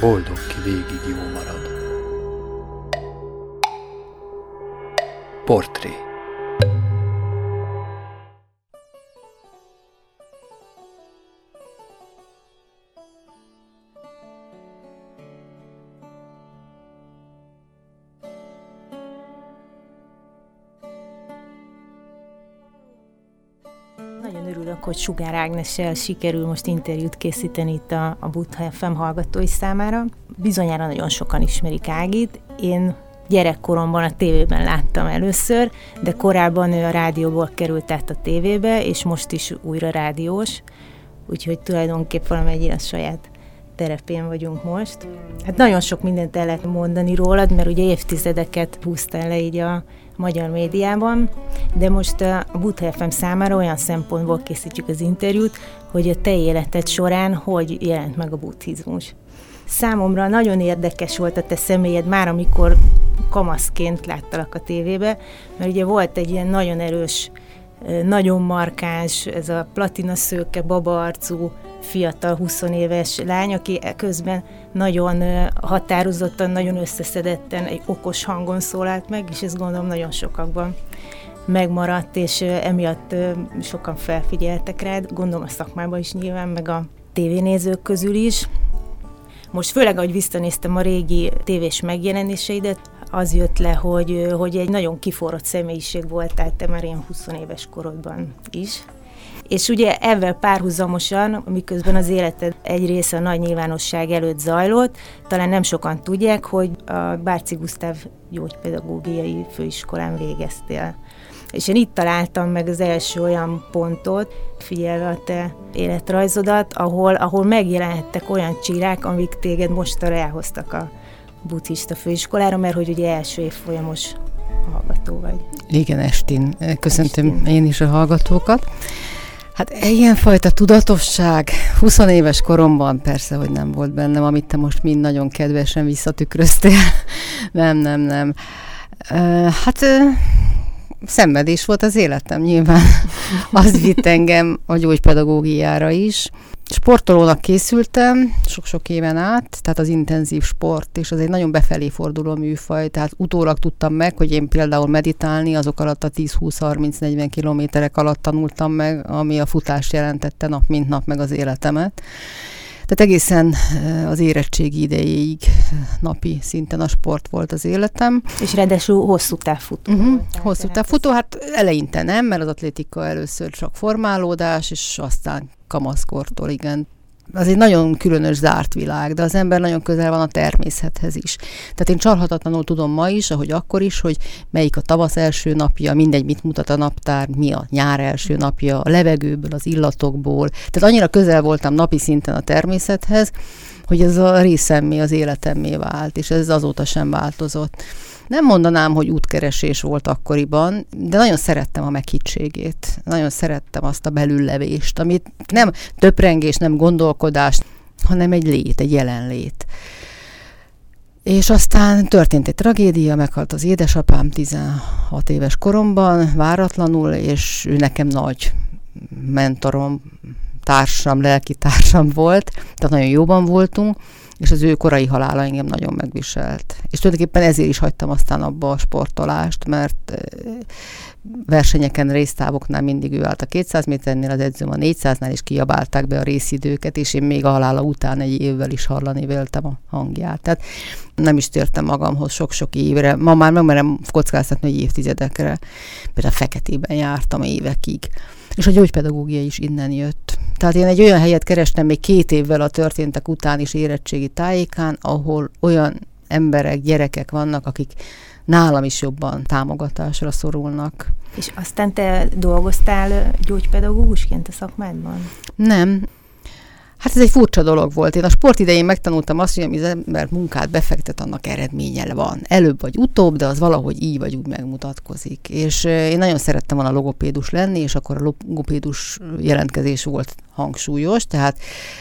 boldog ki végig jó marad. Portré hogy Sugár Ágnessel sikerül most interjút készíteni itt a, a Butha FM hallgatói számára. Bizonyára nagyon sokan ismerik Ágit. Én gyerekkoromban a tévében láttam először, de korábban ő a rádióból került át a tévébe, és most is újra rádiós, úgyhogy tulajdonképpen valamennyire a saját terepén vagyunk most. Hát nagyon sok mindent el lehet mondani rólad, mert ugye évtizedeket húztál le így a magyar médiában, de most a Butha FM számára olyan szempontból készítjük az interjút, hogy a te életed során hogy jelent meg a buddhizmus. Számomra nagyon érdekes volt a te személyed már, amikor kamaszként láttalak a tévébe, mert ugye volt egy ilyen nagyon erős, nagyon markáns, ez a platina szőke, babaarcú, fiatal, 20 éves lány, aki közben nagyon határozottan, nagyon összeszedetten, egy okos hangon szólalt meg, és ezt gondolom nagyon sokakban megmaradt, és emiatt sokan felfigyeltek rád, gondolom a szakmában is nyilván, meg a tévénézők közül is. Most főleg, ahogy visszanéztem a régi tévés megjelenéseidet, az jött le, hogy, hogy egy nagyon kiforrott személyiség voltál te már ilyen 20 éves korodban is. És ugye ezzel párhuzamosan, miközben az életed egy része a nagy nyilvánosság előtt zajlott, talán nem sokan tudják, hogy a Bárci Gusztáv gyógypedagógiai főiskolán végeztél. És én itt találtam meg az első olyan pontot, figyelve a te életrajzodat, ahol, ahol megjelenhettek olyan csírák, amik téged most elhoztak a buddhista főiskolára, mert hogy ugye első évfolyamos hallgató vagy. Igen, Estin. Köszöntöm Estin. én is a hallgatókat. Hát ilyenfajta tudatosság 20 éves koromban persze, hogy nem volt bennem, amit te most mind nagyon kedvesen visszatükröztél. nem, nem, nem. Hát szenvedés volt az életem nyilván. Az vitt engem a gyógypedagógiára is. Sportolónak készültem sok-sok éven át, tehát az intenzív sport, és az egy nagyon befelé forduló műfaj, tehát utólag tudtam meg, hogy én például meditálni azok alatt a 10-20-30-40 kilométerek alatt tanultam meg, ami a futás jelentette nap mint nap meg az életemet. Tehát egészen eh, az érettségi idejéig napi szinten a sport volt az életem. És ráadásul hosszú távfutó. Uh-huh. Hosszú távfutó, hát eleinte nem, mert az atlétika először csak formálódás, és aztán kamaszkortól, igen. Az egy nagyon különös zárt világ, de az ember nagyon közel van a természethez is. Tehát én csalhatatlanul tudom ma is, ahogy akkor is, hogy melyik a tavasz első napja, mindegy, mit mutat a naptár, mi a nyár első napja, a levegőből, az illatokból. Tehát annyira közel voltam napi szinten a természethez, hogy ez a részemmé, az életemmé vált, és ez azóta sem változott. Nem mondanám, hogy útkeresés volt akkoriban, de nagyon szerettem a meghittségét. Nagyon szerettem azt a belüllevést, amit nem töprengés, nem gondolkodás, hanem egy lét, egy jelenlét. És aztán történt egy tragédia, meghalt az édesapám 16 éves koromban, váratlanul, és ő nekem nagy mentorom, társam, lelki társam volt, tehát nagyon jóban voltunk, és az ő korai halála engem nagyon megviselt. És tulajdonképpen ezért is hagytam aztán abba a sportolást, mert versenyeken, résztávoknál mindig ő állt a 200 méternél, az edzőm a 400-nál, és kiabálták be a részidőket, és én még a halála után egy évvel is hallani véltem a hangját. Tehát nem is tértem magamhoz sok-sok évre. Ma már megmerem kockáztatni, hogy évtizedekre. Például feketében jártam évekig. És a gyógypedagógia is innen jött. Tehát én egy olyan helyet kerestem még két évvel a történtek után is érettségi tájékán, ahol olyan emberek, gyerekek vannak, akik nálam is jobban támogatásra szorulnak. És aztán te dolgoztál gyógypedagógusként a szakmádban? Nem, Hát ez egy furcsa dolog volt. Én a sport idején megtanultam azt, hogy az ember munkát befektet, annak eredménye van. Előbb vagy utóbb, de az valahogy így vagy úgy megmutatkozik. És én nagyon szerettem volna logopédus lenni, és akkor a logopédus jelentkezés volt hangsúlyos, tehát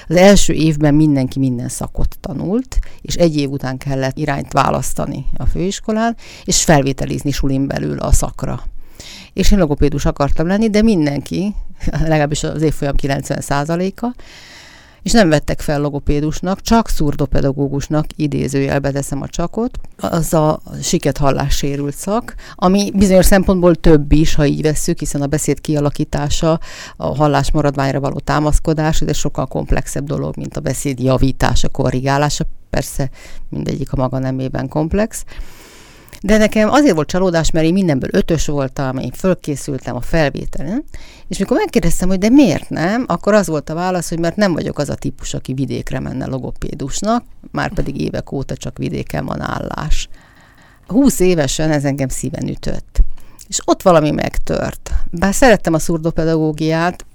az első évben mindenki minden szakot tanult, és egy év után kellett irányt választani a főiskolán, és felvételizni sulin belül a szakra és én logopédus akartam lenni, de mindenki, legalábbis az évfolyam 90%-a, és nem vettek fel logopédusnak, csak szurdopedagógusnak, idézőjelbe teszem a csakot, az a siket hallássérült szak, ami bizonyos szempontból több is, ha így vesszük, hiszen a beszéd kialakítása, a hallás maradványra való támaszkodás, ez sokkal komplexebb dolog, mint a beszéd javítása, korrigálása, persze mindegyik a maga nemében komplex. De nekem azért volt csalódás, mert én mindenből ötös voltam, én fölkészültem a felvételen, és mikor megkérdeztem, hogy de miért nem, akkor az volt a válasz, hogy mert nem vagyok az a típus, aki vidékre menne logopédusnak, már pedig évek óta csak vidéken van állás. Húsz évesen ez engem szíven ütött. És ott valami megtört. Bár szerettem a szurdopedagógiát,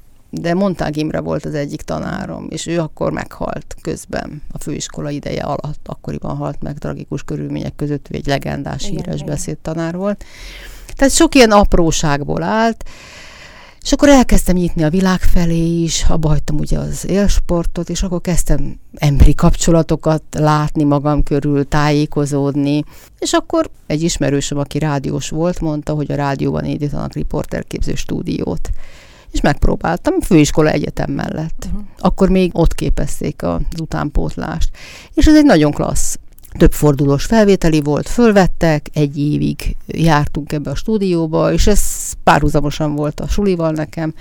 de Montág Imre volt az egyik tanárom, és ő akkor meghalt közben a főiskola ideje alatt, akkoriban halt meg tragikus körülmények között, ő egy legendás igen, híres igen. beszédtanár volt. Tehát sok ilyen apróságból állt, és akkor elkezdtem nyitni a világ felé is, abba hagytam ugye az élsportot, és akkor kezdtem emberi kapcsolatokat látni magam körül, tájékozódni. És akkor egy ismerősöm, aki rádiós volt, mondta, hogy a rádióban indítanak riporterképző stúdiót és megpróbáltam főiskola egyetem mellett. Uh-huh. Akkor még ott képezték az utánpótlást. És ez egy nagyon klassz több fordulós felvételi volt, fölvettek, egy évig jártunk ebbe a stúdióba, és ez párhuzamosan volt a sulival nekem,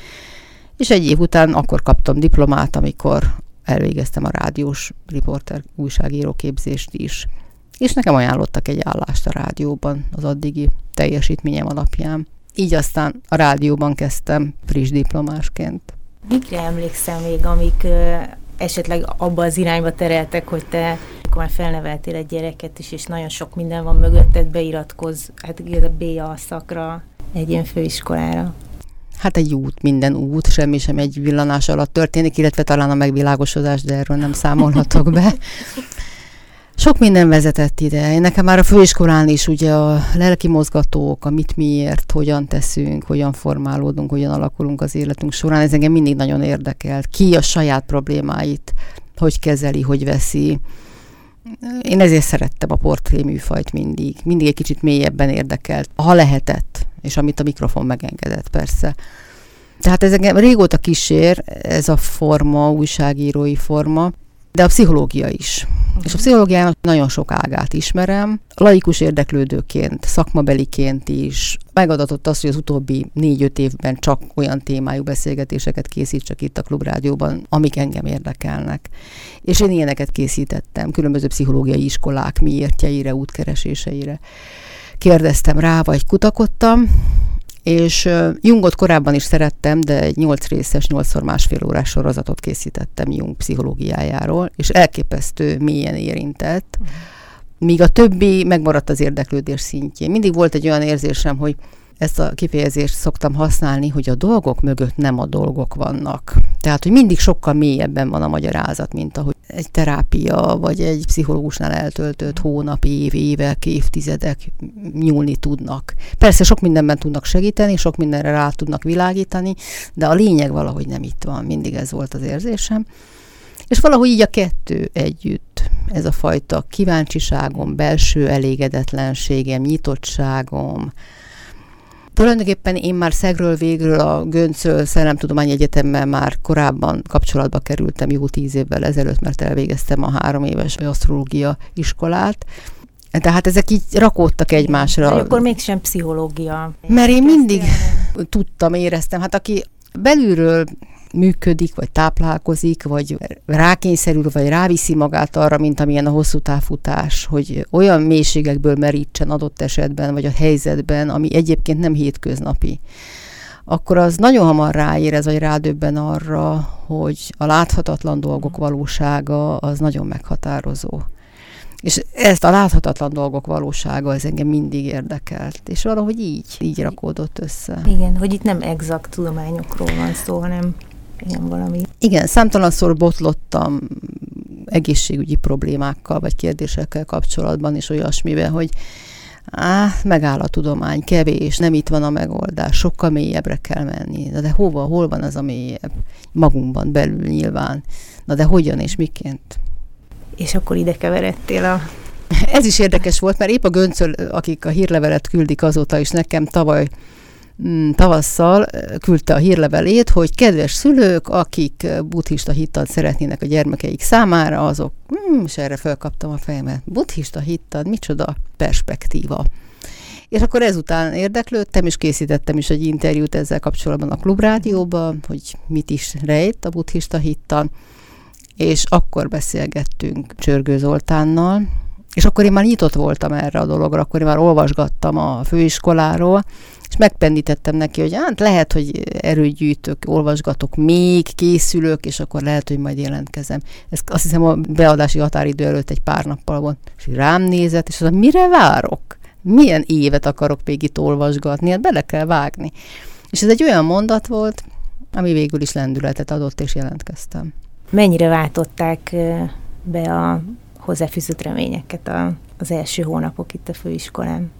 és egy év után akkor kaptam diplomát, amikor elvégeztem a rádiós riporter újságíró képzést is. És nekem ajánlottak egy állást a rádióban az addigi teljesítményem alapján. Így aztán a rádióban kezdtem friss diplomásként. Mikre emlékszem még, amik ö, esetleg abba az irányba tereltek, hogy te akkor már felneveltél egy gyereket is, és nagyon sok minden van mögötted, beiratkoz, hát a BA szakra, egy ilyen főiskolára. Hát egy út, minden út, semmi sem egy villanás alatt történik, illetve talán a megvilágosodás, de erről nem számolhatok be. Sok minden vezetett ide. Én nekem már a főiskolán is ugye a lelki mozgatók, a mit miért, hogyan teszünk, hogyan formálódunk, hogyan alakulunk az életünk során, ez engem mindig nagyon érdekelt. Ki a saját problémáit, hogy kezeli, hogy veszi. Én ezért szerettem a portré műfajt mindig. Mindig egy kicsit mélyebben érdekelt, ha lehetett, és amit a mikrofon megengedett persze. Tehát ez engem régóta kísér, ez a forma, újságírói forma, de a pszichológia is. És a pszichológiának nagyon sok ágát ismerem, laikus érdeklődőként, szakmabeliként is. Megadatott az, hogy az utóbbi négy-öt évben csak olyan témájú beszélgetéseket készítsek itt a Klubrádióban, amik engem érdekelnek. És én ilyeneket készítettem, különböző pszichológiai iskolák miértjeire, útkereséseire. Kérdeztem rá, vagy kutakodtam, és Jungot korábban is szerettem, de egy nyolc részes, nyolcszor másfél órás sorozatot készítettem Jung pszichológiájáról, és elképesztő mélyen érintett, míg a többi megmaradt az érdeklődés szintjén. Mindig volt egy olyan érzésem, hogy ezt a kifejezést szoktam használni, hogy a dolgok mögött nem a dolgok vannak. Tehát, hogy mindig sokkal mélyebben van a magyarázat, mint ahogy egy terápia, vagy egy pszichológusnál eltöltött hónap, év, évek, évtizedek nyúlni tudnak. Persze sok mindenben tudnak segíteni, sok mindenre rá tudnak világítani, de a lényeg valahogy nem itt van. Mindig ez volt az érzésem. És valahogy így a kettő együtt, ez a fajta kíváncsiságom, belső elégedetlenségem, nyitottságom, Tulajdonképpen én már szegről végről a Göncöl Szellemtudományi Egyetemmel már korábban kapcsolatba kerültem jó tíz évvel ezelőtt, mert elvégeztem a három éves asztrológia iskolát, tehát ezek így rakódtak egymásra. De akkor mégsem pszichológia. Mert én mindig tudtam, éreztem, hát aki belülről működik, vagy táplálkozik, vagy rákényszerül, vagy ráviszi magát arra, mint amilyen a hosszú távfutás, hogy olyan mélységekből merítsen adott esetben, vagy a helyzetben, ami egyébként nem hétköznapi akkor az nagyon hamar ráérez, vagy rádöbben arra, hogy a láthatatlan dolgok valósága az nagyon meghatározó. És ezt a láthatatlan dolgok valósága, ez engem mindig érdekelt. És valahogy így, így rakódott össze. Igen, hogy itt nem exakt tudományokról van szó, hanem ilyen valami. Igen, számtalanszor botlottam egészségügyi problémákkal, vagy kérdésekkel kapcsolatban is olyasmivel, hogy Á, megáll a tudomány, kevés, nem itt van a megoldás, sokkal mélyebbre kell menni. Na de hova, hol van az a mélyebb? Magunkban belül nyilván. Na de hogyan és miként? És akkor ide keveredtél a... Ez is érdekes volt, mert épp a göncöl, akik a hírlevelet küldik azóta is nekem tavaly tavasszal küldte a hírlevelét, hogy kedves szülők, akik buddhista hittat szeretnének a gyermekeik számára, azok, mm, és erre felkaptam a fejemet, buddhista hittat, micsoda perspektíva. És akkor ezután érdeklődtem, és készítettem is egy interjút ezzel kapcsolatban a klubrádióban, hogy mit is rejt a buddhista hittan, és akkor beszélgettünk Csörgő Zoltánnal, és akkor én már nyitott voltam erre a dologra, akkor én már olvasgattam a főiskoláról, és megpendítettem neki, hogy hát lehet, hogy erőgyűjtök, olvasgatok még, készülök, és akkor lehet, hogy majd jelentkezem. Ez azt hiszem a beadási határidő előtt egy pár nappal volt, és rám nézett, és mondta, mire várok? Milyen évet akarok még itt olvasgatni? Hát bele kell vágni. És ez egy olyan mondat volt, ami végül is lendületet adott, és jelentkeztem. Mennyire váltották be a hozzáfűzött reményeket a, az első hónapok itt a főiskolán?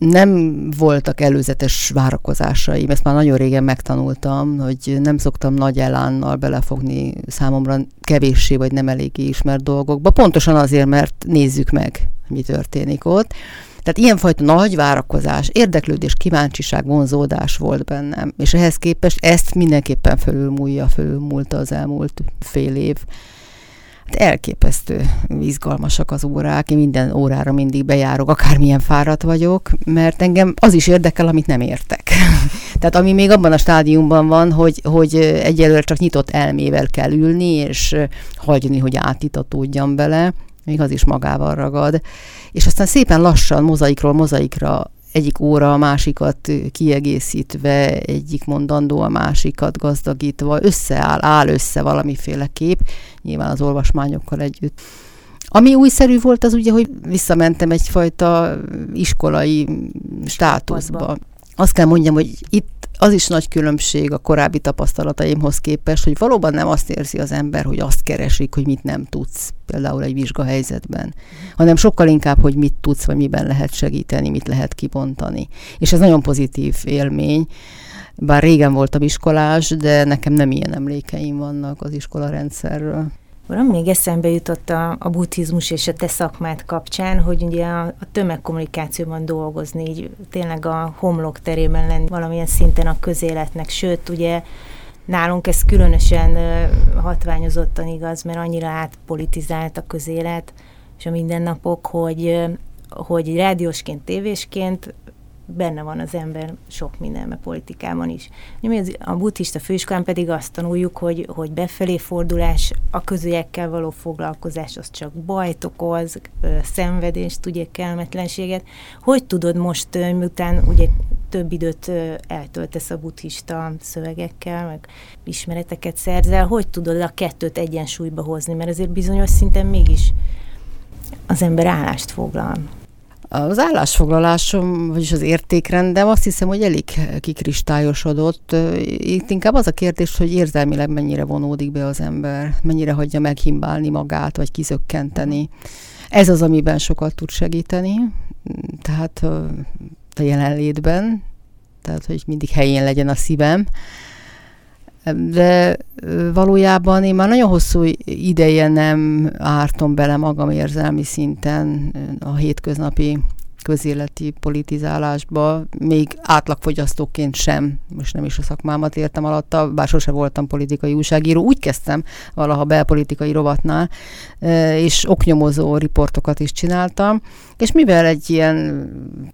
nem voltak előzetes várakozásaim, ezt már nagyon régen megtanultam, hogy nem szoktam nagy elánnal belefogni számomra kevéssé vagy nem eléggé ismert dolgokba, pontosan azért, mert nézzük meg, mi történik ott. Tehát ilyenfajta nagy várakozás, érdeklődés, kíváncsiság, vonzódás volt bennem, és ehhez képest ezt mindenképpen fölülmúlja, fölülmúlta az elmúlt fél év. Elképesztő izgalmasak az órák, én minden órára mindig bejárok, akármilyen fáradt vagyok, mert engem az is érdekel, amit nem értek. Tehát ami még abban a stádiumban van, hogy, hogy egyelőre csak nyitott elmével kell ülni, és hagyni, hogy átitatódjam bele, még az is magával ragad. És aztán szépen lassan, mozaikról mozaikra egyik óra a másikat kiegészítve, egyik mondandó a másikat gazdagítva, összeáll, áll össze valamiféle kép, nyilván az olvasmányokkal együtt. Ami újszerű volt, az ugye, hogy visszamentem egyfajta iskolai státuszba. Azt kell mondjam, hogy itt az is nagy különbség a korábbi tapasztalataimhoz képest, hogy valóban nem azt érzi az ember, hogy azt keresik, hogy mit nem tudsz, például egy vizsgahelyzetben, hanem sokkal inkább, hogy mit tudsz, vagy miben lehet segíteni, mit lehet kibontani. És ez nagyon pozitív élmény. Bár régen voltam iskolás, de nekem nem ilyen emlékeim vannak az iskola rendszerről. Uram, még eszembe jutott a, a buddhizmus és a te szakmát kapcsán, hogy ugye a, a tömegkommunikációban dolgozni, így tényleg a homlok terében lenni valamilyen szinten a közéletnek, sőt, ugye nálunk ez különösen hatványozottan igaz, mert annyira átpolitizált a közélet és a mindennapok, hogy, hogy rádiósként, tévésként benne van az ember sok mindenben politikában is. A buddhista főiskolán pedig azt tanuljuk, hogy, hogy befelé fordulás, a közügyekkel való foglalkozás az csak bajt okoz, szenvedést, ugye kelmetlenséget. Hogy tudod most, miután ugye több időt eltöltesz a buddhista szövegekkel, meg ismereteket szerzel, hogy tudod a kettőt egyensúlyba hozni, mert azért bizonyos szinten mégis az ember állást foglal. Az állásfoglalásom, vagyis az értékrendem azt hiszem, hogy elég kikristályosodott. Itt inkább az a kérdés, hogy érzelmileg mennyire vonódik be az ember, mennyire hagyja meghimbálni magát, vagy kizökkenteni. Ez az, amiben sokat tud segíteni, tehát a jelenlétben, tehát hogy mindig helyén legyen a szívem. De valójában én már nagyon hosszú ideje nem ártom bele magam érzelmi szinten a hétköznapi közéleti politizálásba, még átlagfogyasztóként sem, most nem is a szakmámat értem alatta, bár sose voltam politikai újságíró, úgy kezdtem valaha belpolitikai rovatnál, és oknyomozó riportokat is csináltam, és mivel egy ilyen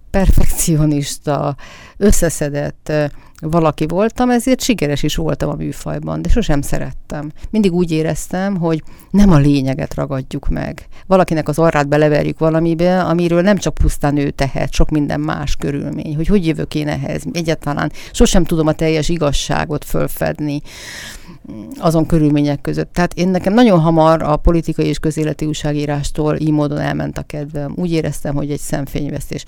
perfekcionista, összeszedett valaki voltam, ezért sikeres is voltam a műfajban, de sosem szerettem. Mindig úgy éreztem, hogy nem a lényeget ragadjuk meg. Valakinek az arrát beleverjük valamibe, amiről nem csak pusztán ő tehet, sok minden más körülmény, hogy hogy jövök én ehhez. Egyáltalán sosem tudom a teljes igazságot fölfedni azon körülmények között. Tehát én nekem nagyon hamar a politikai és közéleti újságírástól így módon elment a kedvem. Úgy éreztem, hogy egy szemfényvesztés.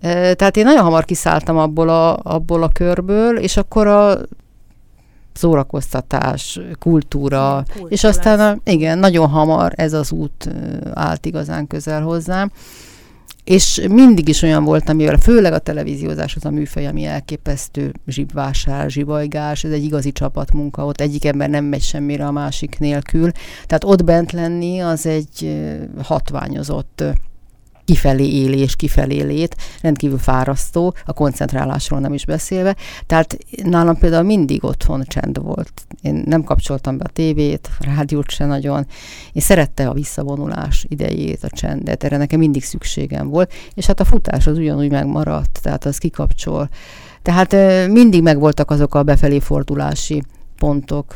Tehát én nagyon hamar kiszálltam abból a, abból a körből, és akkor a szórakoztatás, kultúra, kultúra és aztán a, igen, nagyon hamar ez az út állt igazán közel hozzám. És mindig is olyan voltam, mivel főleg a televíziózás az a műfaj, ami elképesztő zsibvásár, zsibajgás, ez egy igazi csapatmunka, ott egyik ember nem megy semmire a másik nélkül. Tehát ott bent lenni az egy hatványozott kifelé élés, kifelé lét, rendkívül fárasztó, a koncentrálásról nem is beszélve. Tehát nálam például mindig otthon csend volt. Én nem kapcsoltam be a tévét, a rádiót se nagyon. Én szerette a visszavonulás idejét, a csendet, erre nekem mindig szükségem volt, és hát a futás az ugyanúgy megmaradt, tehát az kikapcsol. Tehát mindig megvoltak azok a befelé fordulási pontok,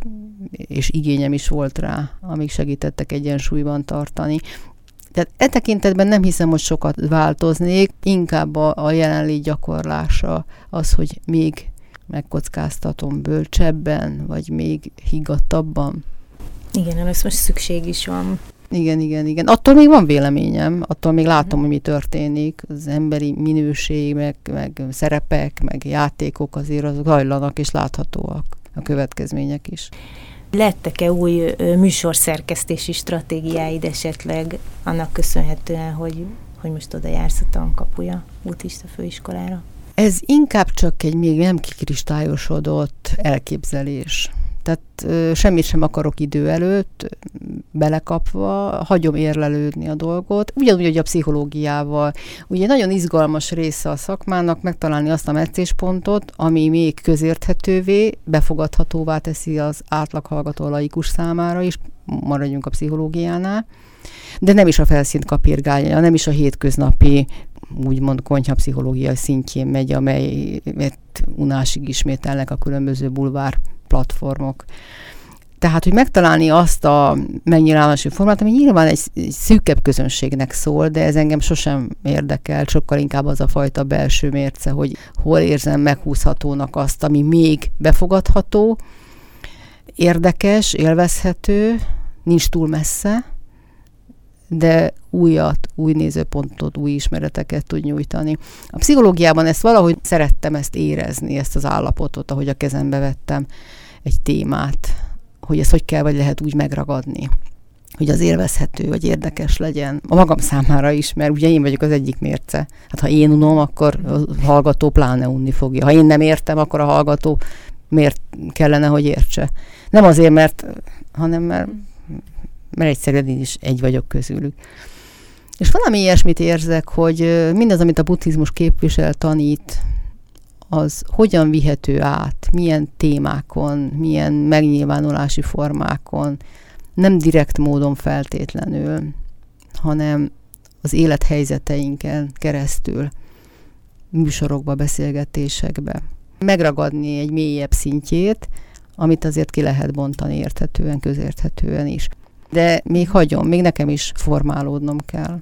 és igényem is volt rá, amik segítettek egyensúlyban tartani. Tehát e tekintetben nem hiszem, hogy sokat változnék, inkább a, a jelenlét gyakorlása az, hogy még megkockáztatom bölcsebben, vagy még higgadtabban. Igen, ez most szükség is van. Igen, igen, igen. Attól még van véleményem, attól még látom, hogy mi történik. Az emberi minőség, meg, meg szerepek, meg játékok azért azok hajlanak és láthatóak a következmények is. Lettek-e új műsorszerkesztési stratégiáid esetleg annak köszönhetően, hogy, hogy most oda jársz a tankapuja útista főiskolára? Ez inkább csak egy még nem kikristályosodott elképzelés. Tehát semmit sem akarok idő előtt, belekapva, hagyom érlelődni a dolgot. Ugyanúgy, hogy a pszichológiával. Ugye nagyon izgalmas része a szakmának megtalálni azt a meccéspontot, ami még közérthetővé, befogadhatóvá teszi az átlaghallgató laikus számára is, maradjunk a pszichológiánál, de nem is a felszínt kapirgálja, nem is a hétköznapi úgymond konyhapszichológia szintjén megy, amelyet unásig ismételnek a különböző bulvár platformok. Tehát, hogy megtalálni azt a megnyilvánulási formát, ami nyilván egy, egy szűkebb közönségnek szól, de ez engem sosem érdekel, sokkal inkább az a fajta belső mérce, hogy hol érzem meghúzhatónak azt, ami még befogadható, érdekes, élvezhető, nincs túl messze, de újat, új nézőpontot, új ismereteket tud nyújtani. A pszichológiában ezt valahogy szerettem ezt érezni, ezt az állapotot, ahogy a kezembe vettem egy témát, hogy ezt hogy kell, vagy lehet úgy megragadni hogy az élvezhető, vagy érdekes legyen a magam számára is, mert ugye én vagyok az egyik mérce. Hát ha én unom, akkor a hallgató pláne unni fogja. Ha én nem értem, akkor a hallgató miért kellene, hogy értse. Nem azért, mert, hanem mert mert egyszerűen én is egy vagyok közülük. És valami ilyesmit érzek, hogy mindaz, amit a buddhizmus képvisel, tanít, az hogyan vihető át, milyen témákon, milyen megnyilvánulási formákon, nem direkt módon feltétlenül, hanem az élethelyzeteinken keresztül, műsorokba, beszélgetésekbe. Megragadni egy mélyebb szintjét, amit azért ki lehet bontani érthetően, közérthetően is de még hagyom, még nekem is formálódnom kell.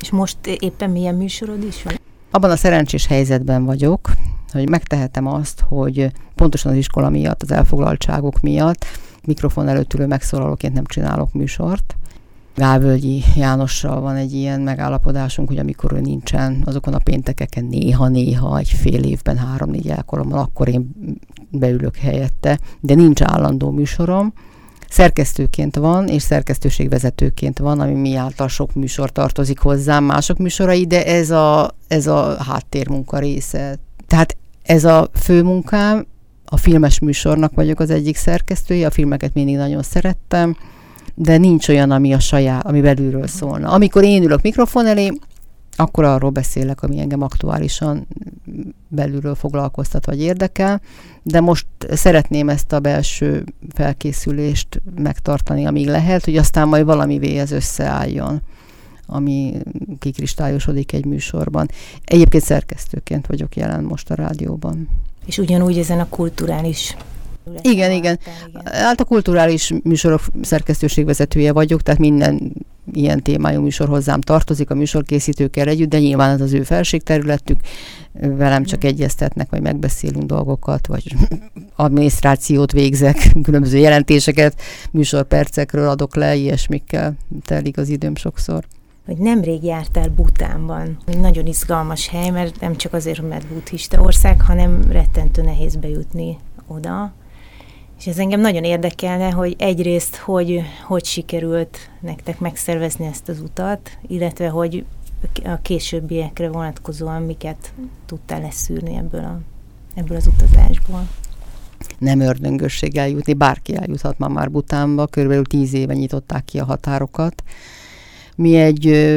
És most éppen milyen műsorod is van? Abban a szerencsés helyzetben vagyok, hogy megtehetem azt, hogy pontosan az iskola miatt, az elfoglaltságok miatt mikrofon előtt ülő megszólalóként nem csinálok műsort. Gálvölgyi Jánossal van egy ilyen megállapodásunk, hogy amikor ő nincsen, azokon a péntekeken néha-néha, egy fél évben három-négy alkalommal, akkor én beülök helyette, de nincs állandó műsorom szerkesztőként van, és szerkesztőségvezetőként van, ami mi által sok műsor tartozik hozzám, mások műsorai, de ez a, ez a háttérmunka része. Tehát ez a fő munkám, a filmes műsornak vagyok az egyik szerkesztője, a filmeket mindig nagyon szerettem, de nincs olyan, ami a saját, ami belülről szólna. Amikor én ülök mikrofon elé, akkor arról beszélek, ami engem aktuálisan belülről foglalkoztat vagy érdekel, de most szeretném ezt a belső felkészülést megtartani, amíg lehet, hogy aztán majd valamivé ez összeálljon ami kikristályosodik egy műsorban. Egyébként szerkesztőként vagyok jelen most a rádióban. És ugyanúgy ezen a kulturális igen, igen. Hát a kulturális műsorok szerkesztőségvezetője vagyok, tehát minden ilyen témájú műsor hozzám tartozik a műsorkészítőkkel együtt, de nyilván ez az ő felségterületük, velem csak egyeztetnek, vagy megbeszélünk dolgokat, vagy adminisztrációt végzek, különböző jelentéseket, műsorpercekről adok le, ilyesmikkel telik az időm sokszor hogy nemrég jártál Butánban. Egy nagyon izgalmas hely, mert nem csak azért, mert buddhista ország, hanem rettentő nehéz bejutni oda. És ez engem nagyon érdekelne, hogy egyrészt, hogy hogy sikerült nektek megszervezni ezt az utat, illetve hogy a későbbiekre vonatkozóan miket tudtál leszűrni ebből, a, ebből az utazásból. Nem ördöngösség eljutni, bárki eljuthat ma már Butánba, körülbelül tíz éve nyitották ki a határokat. Mi egy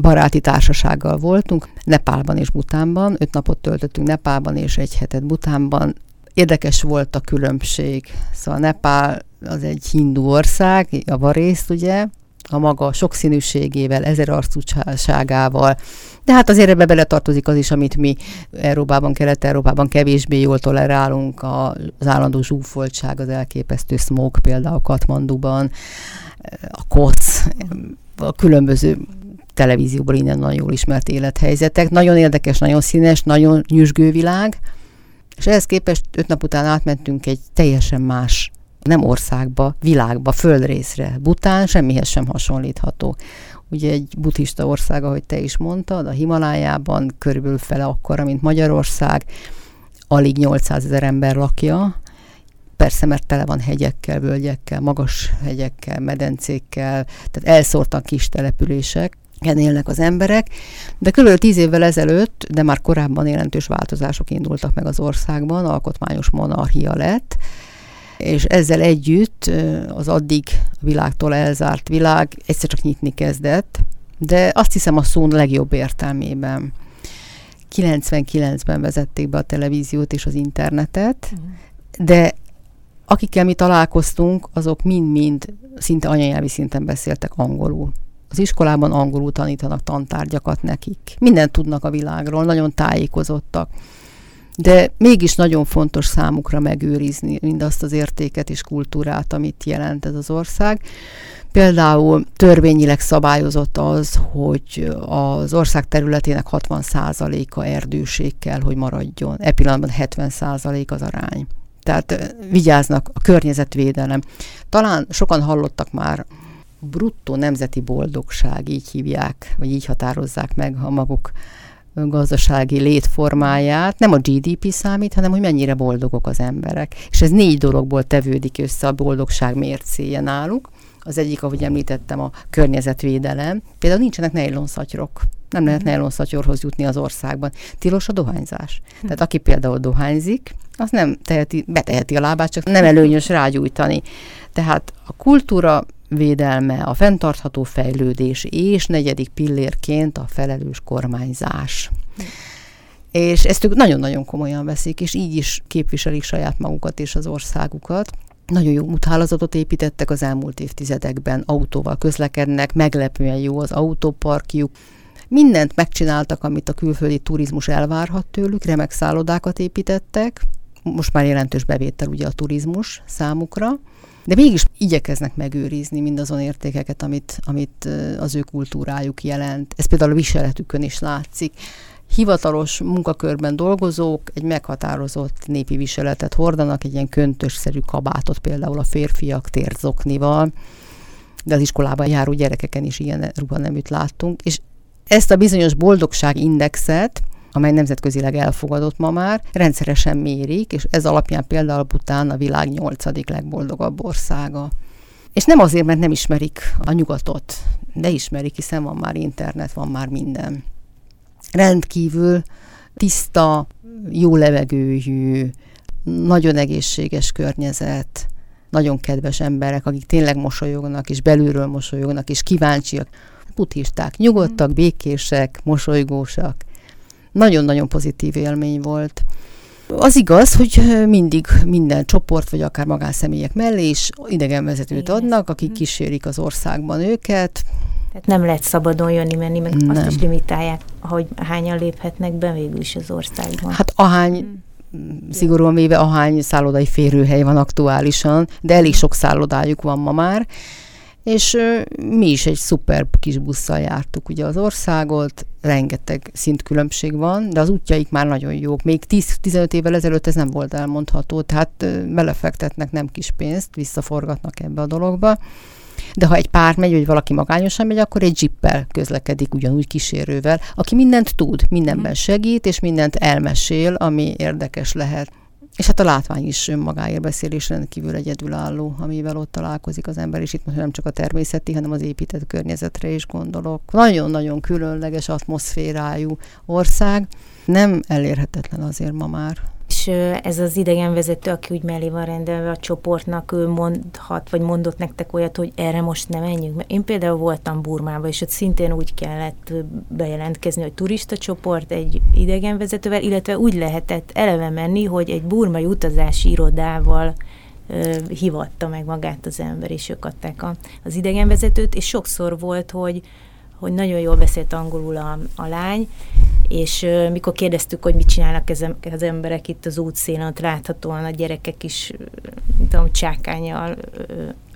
baráti társasággal voltunk, Nepálban és Butánban, öt napot töltöttünk Nepálban és egy hetet Butánban. Érdekes volt a különbség. Szóval Nepál az egy hindu ország, javarészt ugye, a maga sokszínűségével, ezerarcúságával, de hát azért ebbe beletartozik az is, amit mi Európában, Kelet-Európában kevésbé jól tolerálunk, az állandó zsúfoltság, az elképesztő smoke például Katmanduban, a koc, a különböző televízióból innen nagyon jól ismert élethelyzetek. Nagyon érdekes, nagyon színes, nagyon nyüzsgő világ, és ehhez képest öt nap után átmentünk egy teljesen más nem országba, világba, földrészre. Bután semmihez sem hasonlítható. Ugye egy buddhista ország, ahogy te is mondtad, a Himalájában körülbelül fele akkora, mint Magyarország, alig 800 ezer ember lakja, persze, mert tele van hegyekkel, völgyekkel, magas hegyekkel, medencékkel, tehát elszórtak kis települések, élnek az emberek, de kb. tíz évvel ezelőtt, de már korábban jelentős változások indultak meg az országban, alkotmányos monarchia lett, és ezzel együtt az addig a világtól elzárt világ egyszer csak nyitni kezdett, de azt hiszem a szó legjobb értelmében. 99-ben vezették be a televíziót és az internetet, mhm. de akikkel mi találkoztunk, azok mind-mind szinte anyanyelvi szinten beszéltek angolul. Az iskolában angolul tanítanak tantárgyakat nekik. Mindent tudnak a világról, nagyon tájékozottak de mégis nagyon fontos számukra megőrizni mindazt az értéket és kultúrát, amit jelent ez az ország. Például törvényileg szabályozott az, hogy az ország területének 60%-a erdőség kell, hogy maradjon. E pillanatban 70% az arány. Tehát vigyáznak a környezetvédelem. Talán sokan hallottak már bruttó nemzeti boldogság, így hívják, vagy így határozzák meg a maguk gazdasági létformáját, nem a GDP számít, hanem hogy mennyire boldogok az emberek. És ez négy dologból tevődik össze a boldogság mércéje náluk. Az egyik, ahogy említettem, a környezetvédelem. Például nincsenek nejlonszatyrok. Nem lehet mhm. nejlonszatyorhoz jutni az országban. Tilos a dohányzás. Hm. Tehát aki például dohányzik, az nem teheti, beteheti a lábát, csak nem előnyös rágyújtani. Tehát a kultúra védelme, a fenntartható fejlődés, és negyedik pillérként a felelős kormányzás. És ezt ők nagyon-nagyon komolyan veszik, és így is képviselik saját magukat és az országukat. Nagyon jó úthálózatot építettek az elmúlt évtizedekben, autóval közlekednek, meglepően jó az autóparkjuk, mindent megcsináltak, amit a külföldi turizmus elvárhat tőlük, remek szállodákat építettek, most már jelentős bevétel ugye a turizmus számukra, de mégis igyekeznek megőrizni mindazon értékeket, amit, amit az ő kultúrájuk jelent. Ez például a viseletükön is látszik. Hivatalos munkakörben dolgozók egy meghatározott népi viseletet hordanak, egy ilyen köntösszerű kabátot például a férfiak térzoknival, de az iskolában járó gyerekeken is ilyen ruhaneműt láttunk, és ezt a bizonyos boldogságindexet amely nemzetközileg elfogadott ma már, rendszeresen mérik, és ez alapján például Bután a világ nyolcadik legboldogabb országa. És nem azért, mert nem ismerik a nyugatot, de ismerik, hiszen van már internet, van már minden. Rendkívül tiszta, jó levegőjű, nagyon egészséges környezet, nagyon kedves emberek, akik tényleg mosolyognak, és belülről mosolyognak, és kíváncsiak. Buddhisták, nyugodtak, békések, mosolygósak, nagyon-nagyon pozitív élmény volt. Az igaz, hogy mindig minden csoport, vagy akár magánszemélyek mellé is idegenvezetőt adnak, akik mhm. kísérik az országban őket. Tehát nem lehet szabadon jönni, menni, meg nem. azt is limitálják, hogy hányan léphetnek be végül is az országban. Hát ahány, hmm. szigorúan véve ahány szállodai férőhely van aktuálisan, de elég sok szállodájuk van ma már, és mi is egy szuper kis busszal jártuk ugye az országot, rengeteg szintkülönbség van, de az útjaik már nagyon jók. Még 10-15 évvel ezelőtt ez nem volt elmondható, tehát belefektetnek nem kis pénzt, visszaforgatnak ebbe a dologba. De ha egy pár megy, vagy valaki magányosan megy, akkor egy jippel közlekedik, ugyanúgy kísérővel, aki mindent tud, mindenben mhm. segít, és mindent elmesél, ami érdekes lehet. És hát a látvány is önmagáért beszél, és rendkívül egyedülálló, amivel ott találkozik az ember, és itt most nem csak a természeti, hanem az épített környezetre is gondolok. Nagyon-nagyon különleges atmoszférájú ország, nem elérhetetlen azért ma már. És ez az idegenvezető, aki úgy mellé van rendelve a csoportnak, ő mondhat, vagy mondott nektek olyat, hogy erre most nem menjünk. Én például voltam Burmában, és ott szintén úgy kellett bejelentkezni, hogy turista csoport egy idegenvezetővel, illetve úgy lehetett eleve menni, hogy egy burmai utazási irodával hivatta meg magát az ember, és ők adták a, az idegenvezetőt, és sokszor volt, hogy, hogy nagyon jól beszélt angolul a, a lány, és mikor kérdeztük, hogy mit csinálnak az emberek itt az útszélen, ott láthatóan a gyerekek is, tudom, csákányjal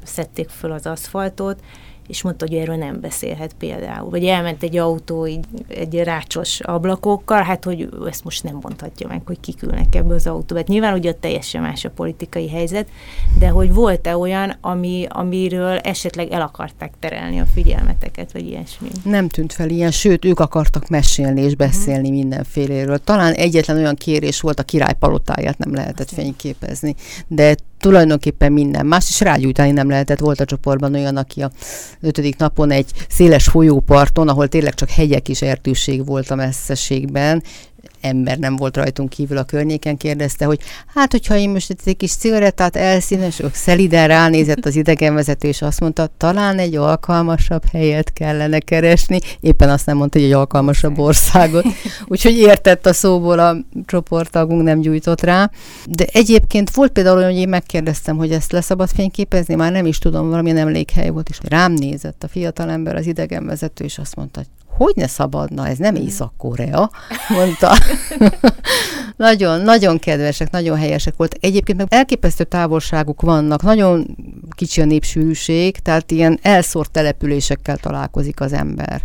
szedték föl az aszfaltot, és mondta, hogy erről nem beszélhet például. Vagy elment egy autó így, egy rácsos ablakokkal, hát hogy ezt most nem mondhatja meg, hogy kikülnek ebbe az autóba. Hát nyilván ugye teljesen más a politikai helyzet, de hogy volt-e olyan, ami, amiről esetleg el akarták terelni a figyelmeteket, vagy ilyesmi? Nem tűnt fel ilyen, sőt, ők akartak mesélni és beszélni uh-huh. mindenféléről. Talán egyetlen olyan kérés volt, a király palotáját nem lehetett fényképezni, de tulajdonképpen minden más, és rágyújtani nem lehetett. Volt a csoportban olyan, aki a ötödik napon egy széles folyóparton, ahol tényleg csak hegyek és erdőség volt a messzeségben, ember nem volt rajtunk kívül a környéken, kérdezte, hogy hát, hogyha én most egy kis cigarettát elszínes, ők szeliden ránézett az idegenvezető, és azt mondta, talán egy alkalmasabb helyet kellene keresni. Éppen azt nem mondta, hogy egy alkalmasabb országot. Úgyhogy értett a szóból a csoporttagunk, nem gyújtott rá. De egyébként volt például olyan, hogy én megkérdeztem, hogy ezt leszabad fényképezni, már nem is tudom, valami emlékhely volt, és rám nézett a fiatalember, az idegenvezető, és azt mondta, hogy hogy ne szabadna, ez nem Észak-Korea, mondta. nagyon, nagyon kedvesek, nagyon helyesek volt. Egyébként meg elképesztő távolságuk vannak, nagyon kicsi a népsűrűség, tehát ilyen elszórt településekkel találkozik az ember.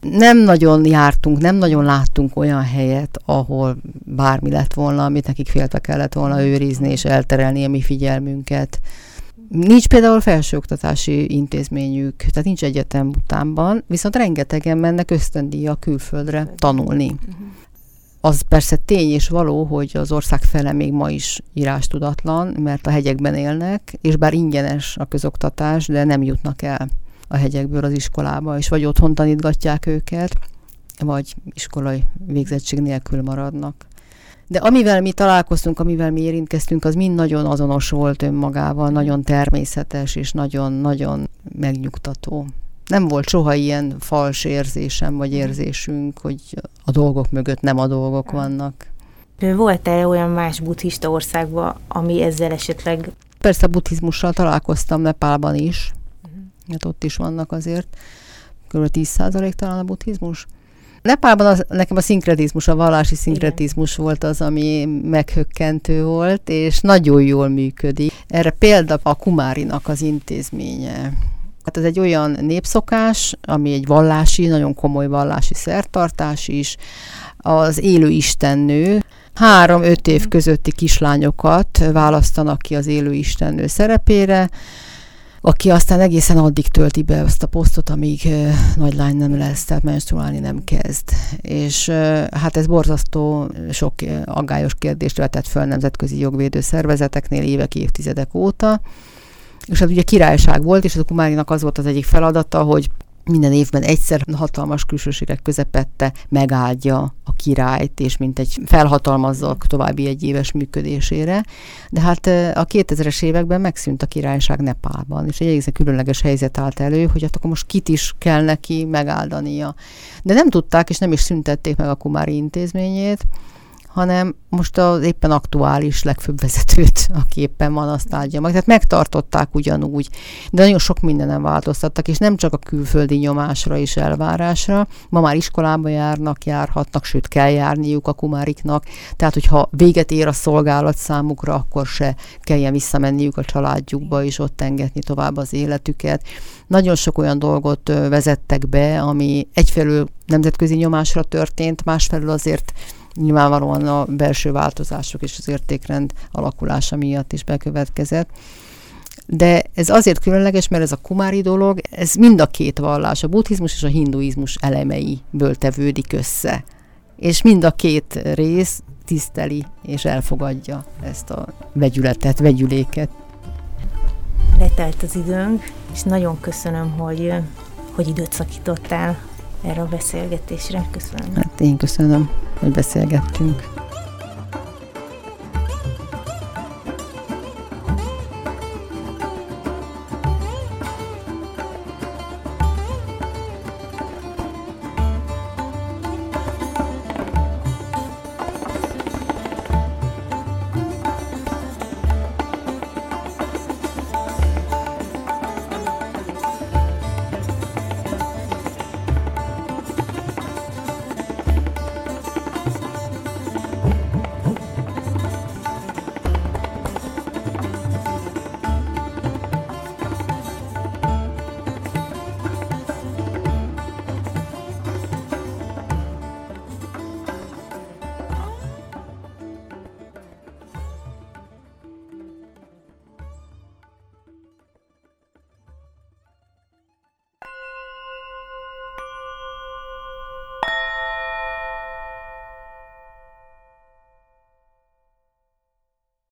Nem nagyon jártunk, nem nagyon láttunk olyan helyet, ahol bármi lett volna, amit nekik féltek kellett volna őrizni és elterelni a mi figyelmünket. Nincs például felsőoktatási intézményük, tehát nincs egyetem utánban, viszont rengetegen mennek ösztöndíja külföldre tanulni. Az persze tény és való, hogy az ország fele még ma is írástudatlan, mert a hegyekben élnek, és bár ingyenes a közoktatás, de nem jutnak el a hegyekből az iskolába, és vagy otthon tanítgatják őket, vagy iskolai végzettség nélkül maradnak. De amivel mi találkoztunk, amivel mi érintkeztünk, az mind nagyon azonos volt önmagával, nagyon természetes és nagyon-nagyon megnyugtató. Nem volt soha ilyen fals érzésem vagy érzésünk, hogy a dolgok mögött nem a dolgok vannak. Volt-e olyan más buddhista országban, ami ezzel esetleg... Persze a buddhizmussal találkoztam Nepálban is, mert ott is vannak azért, kb. 10% talán a buddhizmus. Nepálban az, nekem a szinkretizmus, a vallási szinkretizmus Igen. volt az, ami meghökkentő volt, és nagyon jól működik. Erre példa a Kumárinak az intézménye. Hát ez egy olyan népszokás, ami egy vallási, nagyon komoly vallási szertartás is, az élő istennő, három-öt év közötti kislányokat választanak ki az élő istennő szerepére, aki aztán egészen addig tölti be azt a posztot, amíg uh, nagy lány nem lesz, tehát menstruálni nem kezd. És hát ez borzasztó sok aggályos kérdést vetett föl nemzetközi jogvédő szervezeteknél évek, évtizedek óta. És hát ugye királyság volt, és a Kumárinak az volt az egyik feladata, hogy minden évben egyszer hatalmas külsőségek közepette megáldja a királyt, és mint egy felhatalmazza további egy éves működésére. De hát a 2000-es években megszűnt a királyság Nepálban, és egy egészen különleges helyzet állt elő, hogy hát akkor most kit is kell neki megáldania. De nem tudták, és nem is szüntették meg a Kumári intézményét, hanem most az éppen aktuális legfőbb vezetőt, aki éppen van, azt áldja meg. Tehát megtartották ugyanúgy, de nagyon sok mindenen változtattak, és nem csak a külföldi nyomásra és elvárásra. Ma már iskolába járnak, járhatnak, sőt kell járniuk a kumáriknak. Tehát, hogyha véget ér a szolgálat számukra, akkor se kelljen visszamenniük a családjukba, és ott engedni tovább az életüket. Nagyon sok olyan dolgot vezettek be, ami egyfelől nemzetközi nyomásra történt, másfelől azért nyilvánvalóan a belső változások és az értékrend alakulása miatt is bekövetkezett. De ez azért különleges, mert ez a kumári dolog, ez mind a két vallás, a buddhizmus és a hinduizmus elemeiből tevődik össze. És mind a két rész tiszteli és elfogadja ezt a vegyületet, vegyüléket. Letelt az időnk, és nagyon köszönöm, hogy, hogy időt szakítottál erre a beszélgetésre. Köszönöm. Hát én köszönöm, hogy beszélgettünk.